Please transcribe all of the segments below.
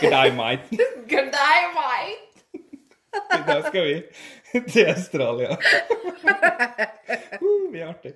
God day, mate. Good day, mate! Da skal vi til Australia. Uh, vi er artig.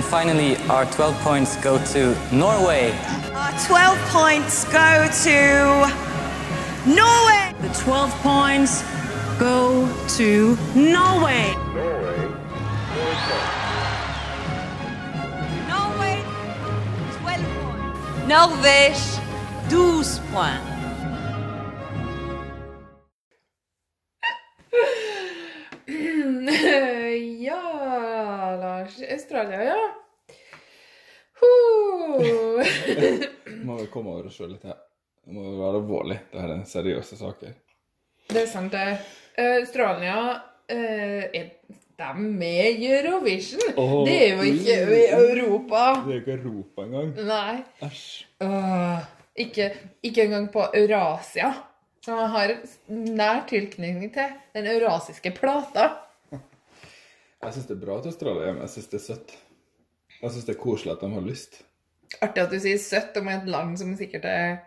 And finally, our 12 points go to Norway. Our 12 points go to Norway. The 12 points go to Norway. Norway, 12 points. Norvège, 12 points. Australia, ja. Må vi komme over oss sjøl litt her. Det må være alvorlig. her er seriøse saker. Det er sant, det. Australia uh, Er de med Eurovision? Oh, det er jo ikke i Europa. Det er jo ikke Europa engang. Nei. Æsj. Uh, ikke, ikke engang på Eurasia, som jeg har nær tilknytning til. Den eurasiske plata. Jeg syns det er bra at Australia er med. Jeg syns det er søtt. Jeg syns det er koselig at de har lyst. Artig at du sier søtt om et land som sikkert er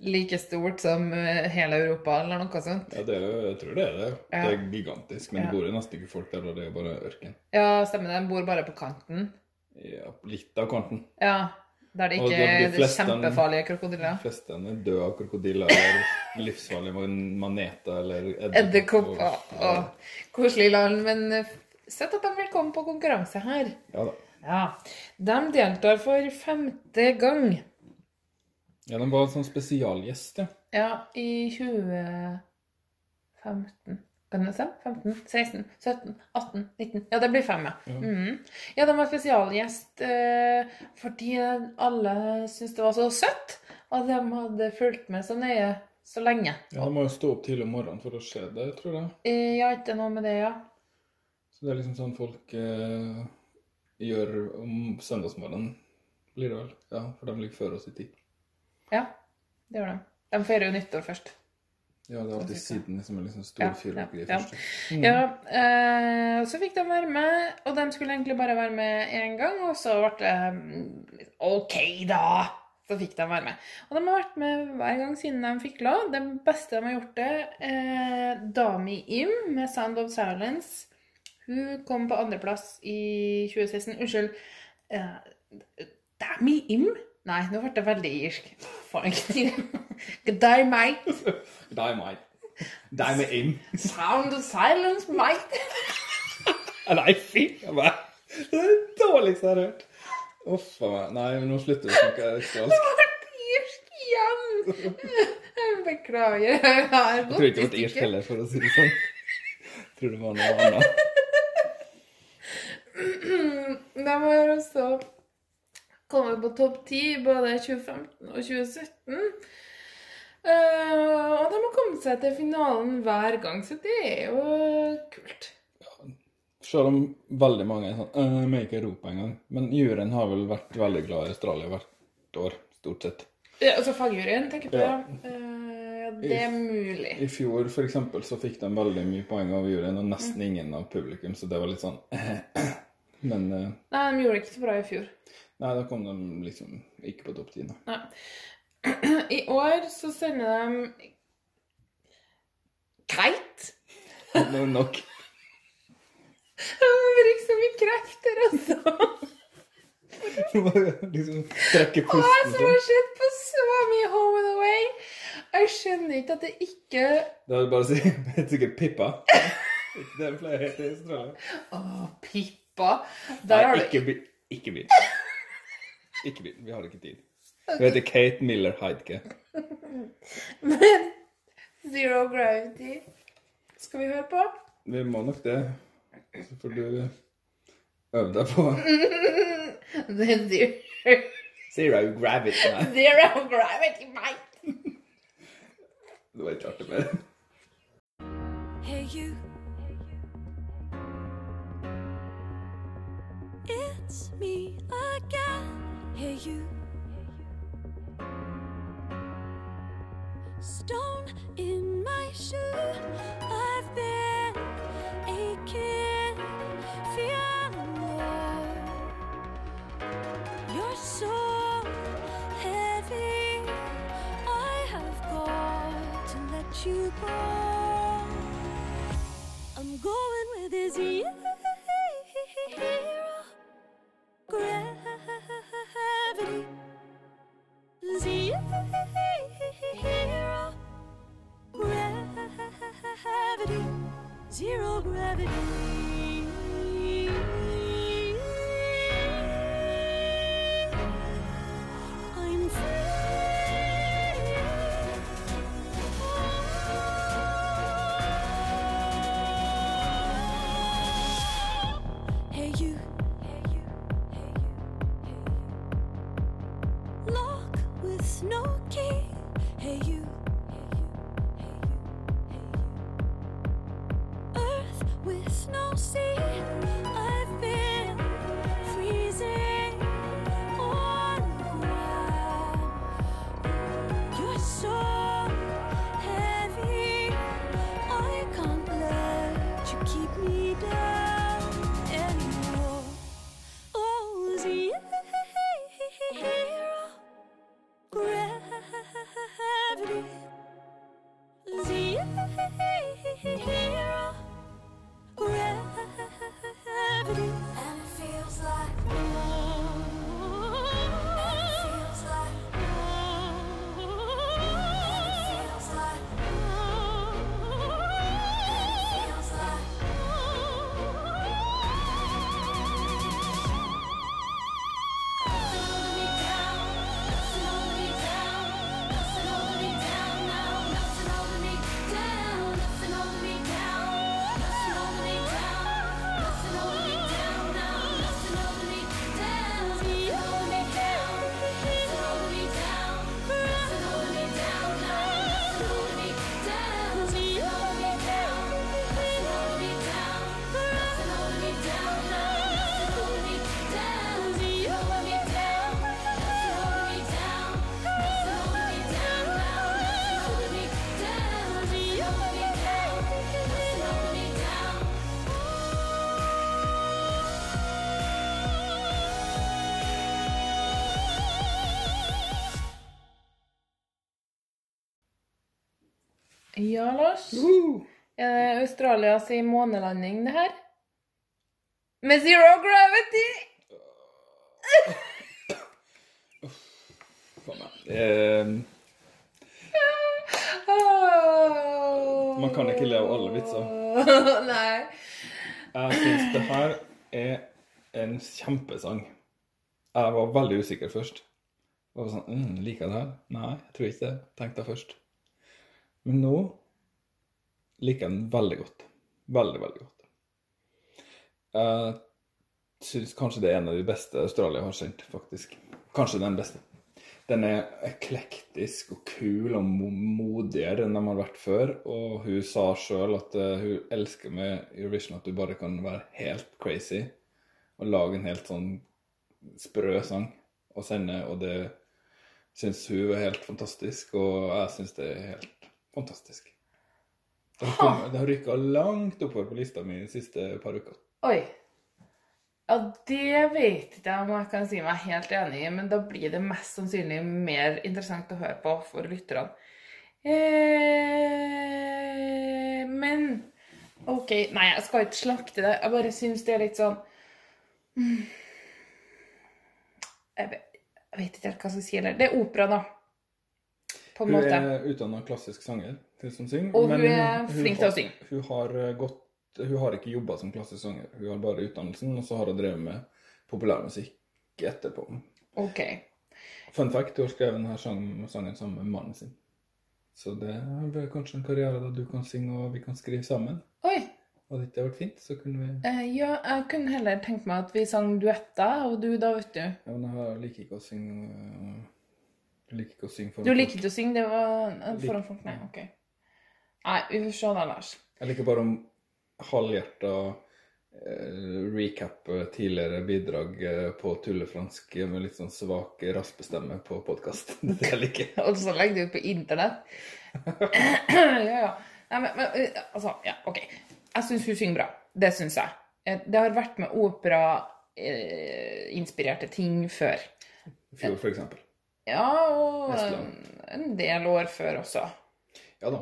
like stort som eh, hele Europa, eller noe sånt. Ja, det er, jeg tror det er det. Ja. Det er gigantisk, men Ja. det bor jo nesten ikke folk der, og det er bare ørken. Ja, stemmer det. De bor bare på kanten. Ja, litt av kanten. Ja, der det ikke de- de er fleste- kjempefarlige krokodiller. De fleste er døde av krokodiller eller livsfarlige man- maneter eller Edderkopper. Koselig land, men søtt at de vil komme på konkurranse her. ja da. Ja. De deltar for femte gang. Ja, de var en sånn spesialgjest, ja. Ja, i 2015. Kan det se? 15, 16, 17, 18, 19 Ja, det blir fem, ja. Ja. Mhm. Ja, de var spesialgjest eh, fordi alle syntes det var så søtt, at de hadde fulgt med så nøye så lenge. Ja, De må jo stå opp tidlig om morgenen for å se det, tror jeg. Eh, Ja, ikke noe med det, ja. Så det er liksom sånn folk eh, gjør om søndagsmorgenen, blir det vel. Ja, for de ligger før oss i tid. Ja, det gjør de. De feirer jo nyttår først. Ja, det er alltid siden som er liksom Ja, stor ja, fyrverkeri ja. først. Ja, eh, så fikk de være med, og de skulle egentlig bare være med én gang, og så ble det mm, OK, da! Så fikk de være med. Og de har vært med hver gang siden de fikk lov. Det beste de har gjort det, eh, Dami Im med 'Sound of Silence'. Hun kom på andreplass i 2016. Unnskyld. Eh, Dami Im? Nei, nå ble det veldig irsk. Mate. G'day, mate. Die me im. Sound of silence, mate. Nei, fy. Det er det dårligste jeg har hørt. Uff a meg. Nei, nå slutter vi å snakke australsk. irsk igjen! Jeg Beklager. Jeg Jeg tror ikke det ble irsk heller, for å si det sånn. Jeg tror det var noe annet. De har også kommet på topp ti både 2015 og 2017. Uh, og de har kommet seg til finalen hver gang, så det er jo kult. Selv om veldig mange er sånn uh, Vi er ikke i Europa engang. Men juryen har vel vært veldig glad i Australia hvert år, stort sett. Ja, altså fagjuryen, tenker på. Ja. Ja. Eh, ja, det er mulig. I fjor for eksempel, så fikk de veldig mye poeng av juryen, og nesten ingen av publikum, så det var litt sånn Men uh, Nei, de gjorde det ikke så bra i fjor. Nei, da kom de liksom ikke på topp ti. I år så sender de Kite. Det er nok. De bruker så mye krefter, altså. Liksom trekke pusten jeg pusten som har sånn. sett på så mye Home and Away, jeg skjønner ikke at det ikke Det er bare å si Det heter sikkert Pippa. Ikke det flere pleier å hete i Australia. Å, Pippa. Der har Nei, du ikke bil. Ikke bil. Ikke bil. Vi har ikke tid. Hun heter Kate Miller Heidke. Men Zero Gravity skal vi høre på? Vi må nok det. Så får du øve deg på Det er Zero, Zero Gravity. Nei, zero Gravity, mate. det var ikke artig mer. Hey you. It's me again. Hey, you. Stone in my shoe. I've been aching, feeling low. You're so heavy. I have got to let you go. Ja, Lars? Er det Australias månelanding, det her? Med zero gravity! Faen meg. Eh, Man kan ikke le av alle vitser. Nei. Jeg syns det her er en kjempesang. Jeg var veldig usikker først. Jeg var sånn, mm, Liker jeg det her? Nei, jeg tror ikke det. Tenkte deg først. Men nå liker jeg den veldig godt. Veldig, veldig godt. Jeg syns kanskje det er en av de beste Australia har sendt, faktisk. Kanskje den beste. Den er eklektisk og kul og modigere enn de har vært før. Og hun sa sjøl at eh, hun elsker med Eurovision at du bare kan være helt crazy og lage en helt sånn sprø sang og sende, og det syns hun er helt fantastisk, og jeg syns det er helt fantastisk. Det har, kommet- det har rykka langt oppover på lista mi de siste par uker. Oi. Ja, det vet ikke jeg om jeg kan si meg helt enig i, men da blir det mest sannsynlig mer interessant å høre på for lytterne. Eh, men OK, nei, jeg skal ikke slakte det. Jeg bare syns det er litt sånn mm. jeg vet ikke helt hva jeg skal si heller. Det er opera, da. På en Hun måte. er utdanna klassisk sanger, til som synger. Og hun er flink til å synge. Hun har, eh, gått, hun har ikke jobba som klassisk sanger. Hun har bare utdannelsen, og så har hun drevet med populærmusikk etterpå. OK. Fun fact, hun har skrevet denne sang, sangen sammen med mannen sin. Så det blir kanskje en karriere da du kan synge og vi kan skrive sammen. Oi. Hadde ikke det vært fint, så kunne vi Eh, ja, jeg kunne heller tenkt meg at vi sang duetter, og du da, vet du. Ja, men jeg liker ikke å synge Jeg liker ikke å synge foran folk? Du liker folk. ikke å synge, det var eh, Lik- foran folk? Nei, OK. Nei, vi får se da, Lars. Jeg liker bare om halvhjerta eh, recappe tidligere bidrag eh, på tullefransk med litt sånn svak raspestemme på podkast. Det jeg liker jeg. Og så legger du ut på internett. ja, ja. Nei, men, men eh, altså, ja, OK. Jeg syns hun synger bra. Det syns jeg. Eh, Det har vært med opera-inspirerte ting før. I fjor, for eksempel. Ja, og en del år før også. Ja da.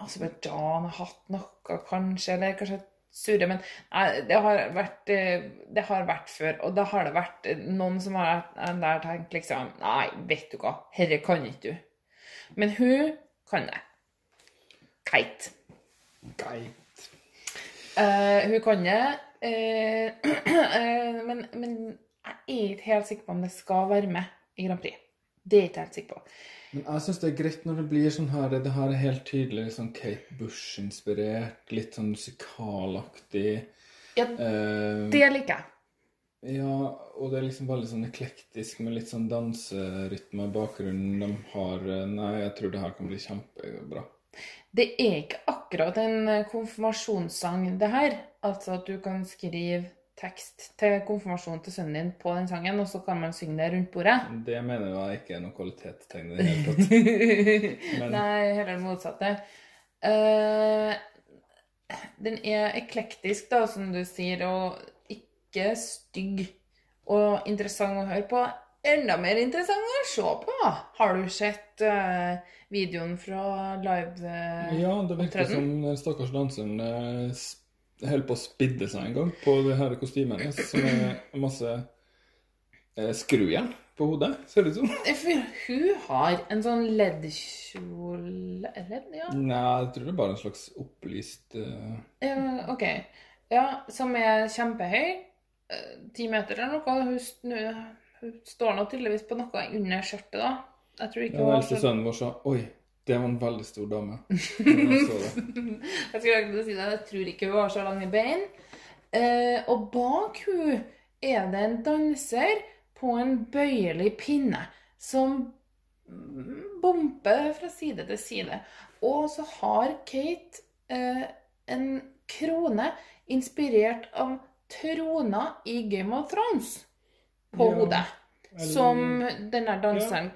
Aserbajdsjan har hatt noe, kanskje, eller kanskje surre, men nei, det har vært eh, Det har vært før, og da har det vært eh, noen som har eh, der tenkt liksom Nei, vet du hva, herre kan ikke du. Men hun kan det. Keit. Geit. Uh, hun kan det, Uh, uh, men, men jeg er ikke helt sikker på om det skal være med i Grand Prix. Det er jeg ikke helt sikker på. Men jeg syns det er greit når det blir sånn her Det her er helt tydelig sånn Kate Bush-inspirert. Litt sånn musikalaktig. Ja, Eh, det liker jeg. Ja, og det er liksom veldig sånn eklektisk med litt sånn danserytme i bakgrunnen. De har eh, Nei, jeg tror det her kan bli kjempebra. Det er ikke akkurat en konfirmasjonssang, det her. Altså at du kan skrive tekst til konfirmasjonen til sønnen din på den sangen, og så kan man synge det rundt bordet. Det mener jeg ikke er noe kvalitetstegn i det hele tatt. Men- Nei, heller det motsatte. Uh, den er eklektisk, da, som du sier, og ikke stygg. Og interessant å høre på. Enda mer interessant å se på. Har du sett uh, videoen fra live eh, Ja, det virker som den stakkars danseren eh, holder på å spidde seg en gang på det her kostymet hennes, som er masse eh, skrujern på hodet, ser det ut som. For hun har en sånn leddkjole Ledd, ja. Nei, jeg tror det er bare en slags opplyst uh... ja. OK. Ja, som er kjempehøy. Eh, Ti meter eller noe. Hun, snu- hun står nå tydeligvis på noe under skjørtet, da. Jeg tror ikke Ja, hun har så sønnen vår sa Oi, det var en veldig stor dame. Jeg. Jeg skulle si det, jeg tror ikke hun har så lange bein. Eh, og bak hun er det en danser på en bøyelig pinne som bomper fra side til side. Og så har Kate eh, en krone inspirert av trona i Game of Thrones på Ja, hodet. eller- Som den der danseren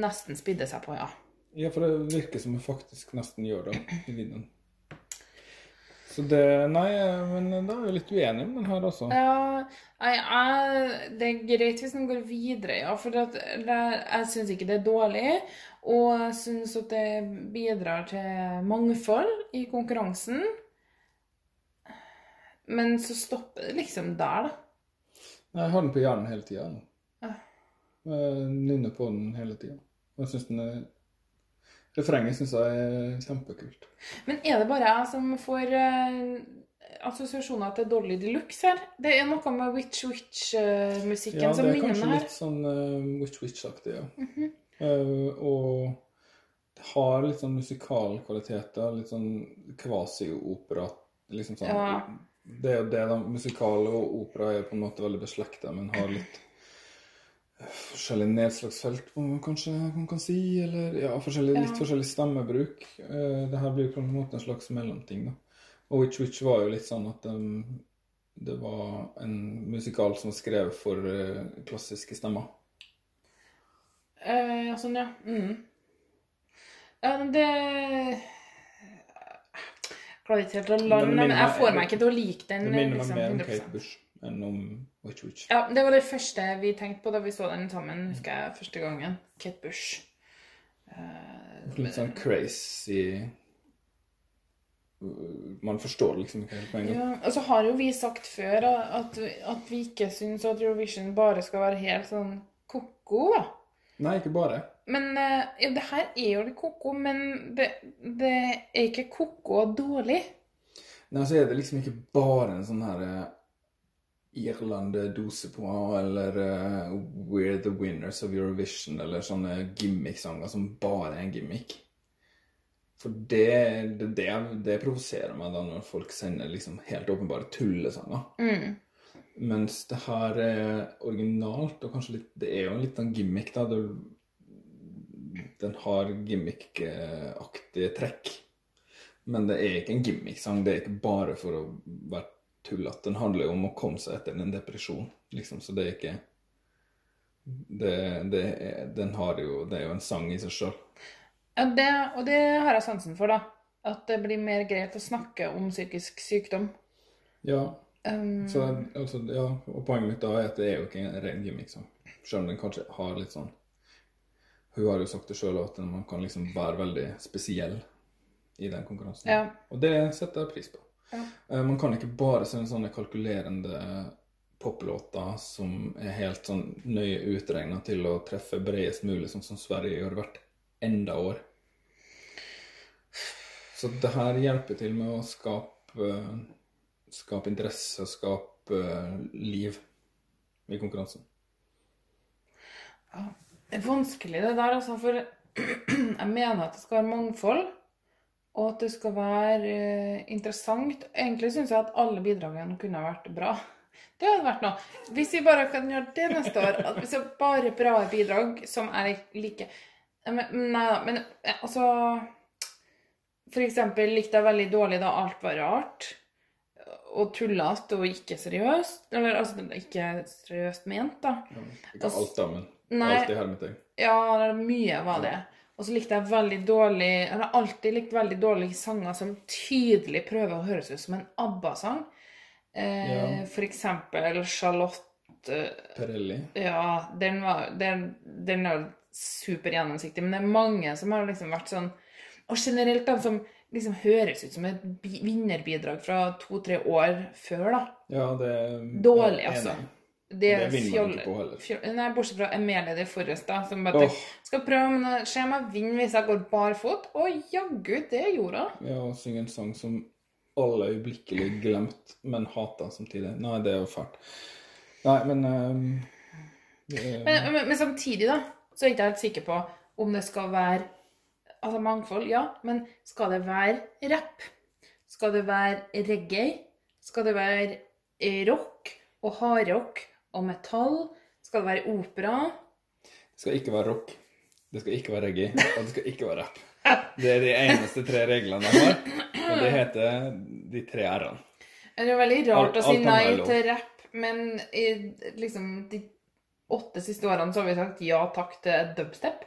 nesten spidde seg på, ja. Ja, for det virker som hun faktisk nesten gjør det i videoen. Så det Nei, men da er vi litt uenige om den her også. Ja, jeg, jeg, det er greit hvis den går videre, ja. For at det, jeg syns ikke det er dårlig. Og jeg syns at det bidrar til mangfold i konkurransen. Men så stopper det liksom der, da. Nei, Jeg har den på hjernen hele tida. Ja. Jeg nynner på den hele tida. Jeg synes den er Refrenget syns jeg er kjempekult. Men er det bare jeg som får eh, assosiasjoner til Dolly de Luxe her? Det er noe med Witch Witch-musikken Ja, som det er kanskje litt sånn uh, Witch Witch-aktig, ja. Eh, og det har litt sånn musikalkvaliteter. Litt sånn kvasi-opera. Liksom sånn Ja. Det er jo det, da. Musikal og opera er på en måte veldig beslekta, men har litt eh, forskjellig nedslagsfelt, om man kanskje man kan si. Eller ja, forskjellig, litt Ja. forskjellig stemmebruk. Eh, det her blir på en måte en slags mellomting, da. Og Witch Witch var jo litt sånn at um, det var en musikal som var skrevet for uh, klassiske stemmer. Uh, ja, sånn, ja. Mm. Men det Jeg klarer ikke helt å lande, Men jeg får meg ikke til å like den. Det minner meg liksom, mer om 100%. Kate Bush enn om Witch Witch. Ja, Det var det første vi tenkte på da vi så den sammen, husker jeg, første gangen. Kate Bush. Uh, Litt sånn crazy Man forstår det liksom ikke helt på en gang. ja, og så har jo vi sagt før at, at vi ikke syns at Eurovision bare skal være helt sånn ko-ko, da. Nei, ikke bare. Men eh, ja, det her er jo litt ko-ko, men det, det er ikke ko-ko dårlig. Nei, så er det liksom ikke bare en sånn her eh, Irland dose på, eller uh, We're the winners of Eurovision, eller sånne gimmick-sanger som bare er en gimmick. For det, det, det, det provoserer meg da når folk sender liksom helt åpenbare tullesanger. Mm. Mens det her er originalt, og kanskje litt Det er jo en liten gimmick, da. Det, den har gimmick-aktige trekk. Men det er ikke en gimmick-sang. Det er ikke bare for å være tullete. Den handler jo om å komme seg etter en depresjon, liksom, så det er ikke det, det Den har jo Det er jo en sang i seg sjøl. Ja, det, og det har jeg sansen for, da. At det blir mer greit å snakke om psykisk sykdom. Ja. Um, Så, altså, ja, og poenget mitt da er at det er jo ikke en ren gimmick, liksom Selv om den kanskje har litt sånn Hun har jo sagt det sjøl at man kan liksom være veldig spesiell i den konkurransen. Ja. Og det setter jeg pris på. Ja. Eh, Man kan ikke bare se sånne kalkulerende poplåter som er helt sånn nøye utregna til å treffe bredest mulig, sånn som Sverige gjør hvert enda år. Så det her hjelper til med å skape, skape interesse og skape liv i konkurransen. Det er vanskelig det der, altså, for jeg mener at det skal være mangfold, og at det skal være eh, interessant. Egentlig syns jeg at alle bidragene kunne ha vært bra. Det hadde vært noe. Hvis vi bare kan gjøre det neste år, at hvis det er bare bra bidrag som jeg liker men, Nei da, men eh, altså For eksempel likte jeg veldig dårlig da alt var rart. Og tullete og ikke seriøst. Eller altså ikke seriøst ment, da. Ikke alt, da, men alt i hermetegn. Ja, mye var det. Og så likte jeg veldig dårlig Jeg har alltid likt veldig dårlige sanger som tydelig prøver å høres ut som en ABBA-sang. Eh, Ja. For eksempel Charlotte eh, Perelli. Ja, den, var, den, den er supergjennomsiktig. super gjennomsiktig, men det er mange som har liksom vært sånn Og generelt de som liksom høres ut som et vinnerbidrag fra to-tre år før, da. Ja, det er Dårlig, altså. enig. Det, Det vinner man ikke på heller. fjoll- Nei, bortsett fra Emilie de Forrest, da, som bare oh. skal prøve, men se om jeg vinner hvis jeg går barfot. Å, jaggu, det gjorde hun. Ja, og synge en sang som alle øyeblikkelig glemt, men hata samtidig. Nei, det er jo fælt. Nei, men um, det Men, men, men samtidig, da, så er jeg ikke helt sikker på om det skal være Altså mangfold, ja, men skal det være rapp? Skal det være reggae? Skal det være eh, rock og hardrock og metall? Skal det være opera? Det skal ikke være rock, det skal ikke være reggae, og det skal ikke være rap. Det er de eneste tre reglene jeg har, og det heter de tre r-ene. Det er jo veldig rart å si nei til rapp, men i liksom de åtte siste årene så har vi sagt ja takk til dubstep.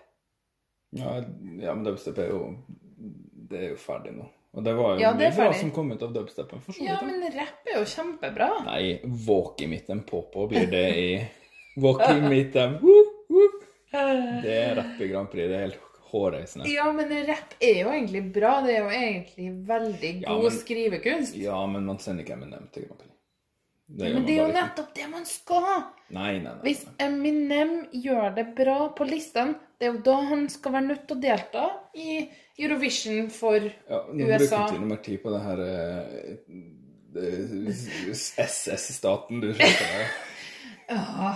Ja, ja, men dubstep er jo Det er jo ferdig nå. Og det var jo Ja, mye bra som kom ut av dubstepen. for så Ja, vidt, men rapp er jo kjempebra. Nei, walk i midten på-på blir det i Walk i midten. Det er rapp i Grand Prix. Det er helt hårreisende. Ja, men rapp er jo egentlig bra. Det er jo egentlig veldig Ja, god men- skrivekunst. Ja, men man sender ikke Eminem til Grand Prix. Det Men det er jo ikke. nettopp det man skal! Nei, nei, nei. Hvis. Eminem gjør det bra på listen, det er jo da han skal være nødt til å delta i Eurovision for Ja, nå USA. bruker du nummer ti på det her eh, eh, SS-staten du skjønner det? Ja.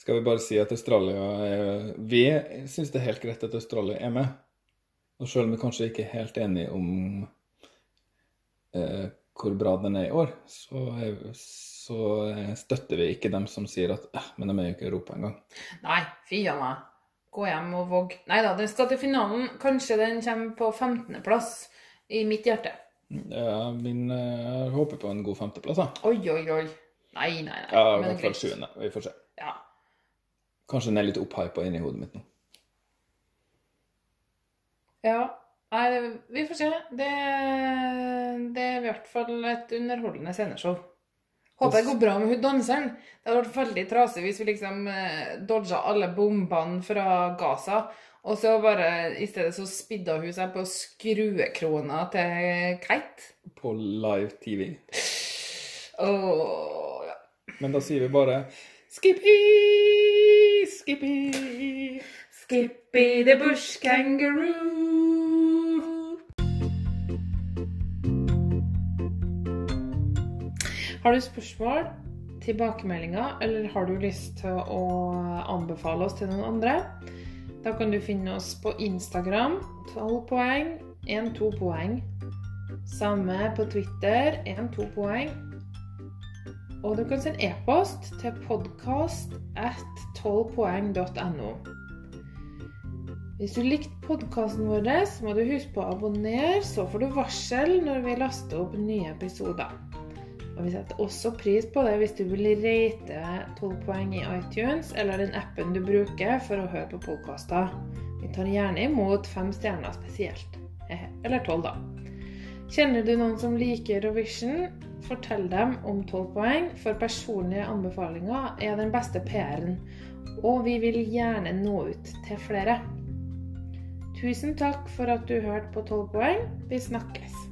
Skal vi bare si at Australia er Vi syns det er helt greit at Australia er med. Og selv om vi kanskje ikke er helt enige om eh, hvor bra den er i år, så, så støtter vi ikke dem som sier at eh, men de er jo ikke i Europa engang. Nei, fy a meg. Gå hjem og våg. Nei da, den skal til finalen. Kanskje den kommer på 15.-plass i mitt hjerte. Ja, min jeg håper på en god femteplass, da. Oi, oi, oi. Nei, nei, nei. Ja, i hvert fall 7. Vi får se. Ja. Kanskje den er litt opphypa inni hodet mitt nå. ja. Nei, vi får se. Det, det er i hvert fall et underholdende sceneshow. Håper det går bra med hun danseren. Det hadde vært veldig trasig hvis vi liksom eh, dodga alle bombene fra Gaza, og så bare i stedet så spidda hun seg på skruekrona til Kate. På live TV. Åh, ja. Men da sier vi bare Skippy, Skippy. Skippy the bush kangaroo. Har du spørsmål, tilbakemeldinger, eller har du lyst til å anbefale oss til noen andre? Da kan du finne oss på Instagram, 12 poeng, 1-2 poeng. Samme på Twitter, 1-2 poeng. Og du kan sende e-post til podkast at 12poeng.no. Hvis du likte podkasten vår, så må du huske på å abonnere, så får du varsel når vi laster opp nye episoder. Og vi setter også pris på det hvis du vil rate 12 poeng i iTunes eller den appen du bruker for å høre på podkaster. Vi tar gjerne imot fem stjerner spesielt. Eller tolv, da. Kjenner du noen som liker Eurovision? Fortell dem om 12 poeng, for personlige anbefalinger er den beste PR-en. Og vi vil gjerne nå ut til flere. Tusen takk for at du hørte på 12 poeng. Vi snakkes.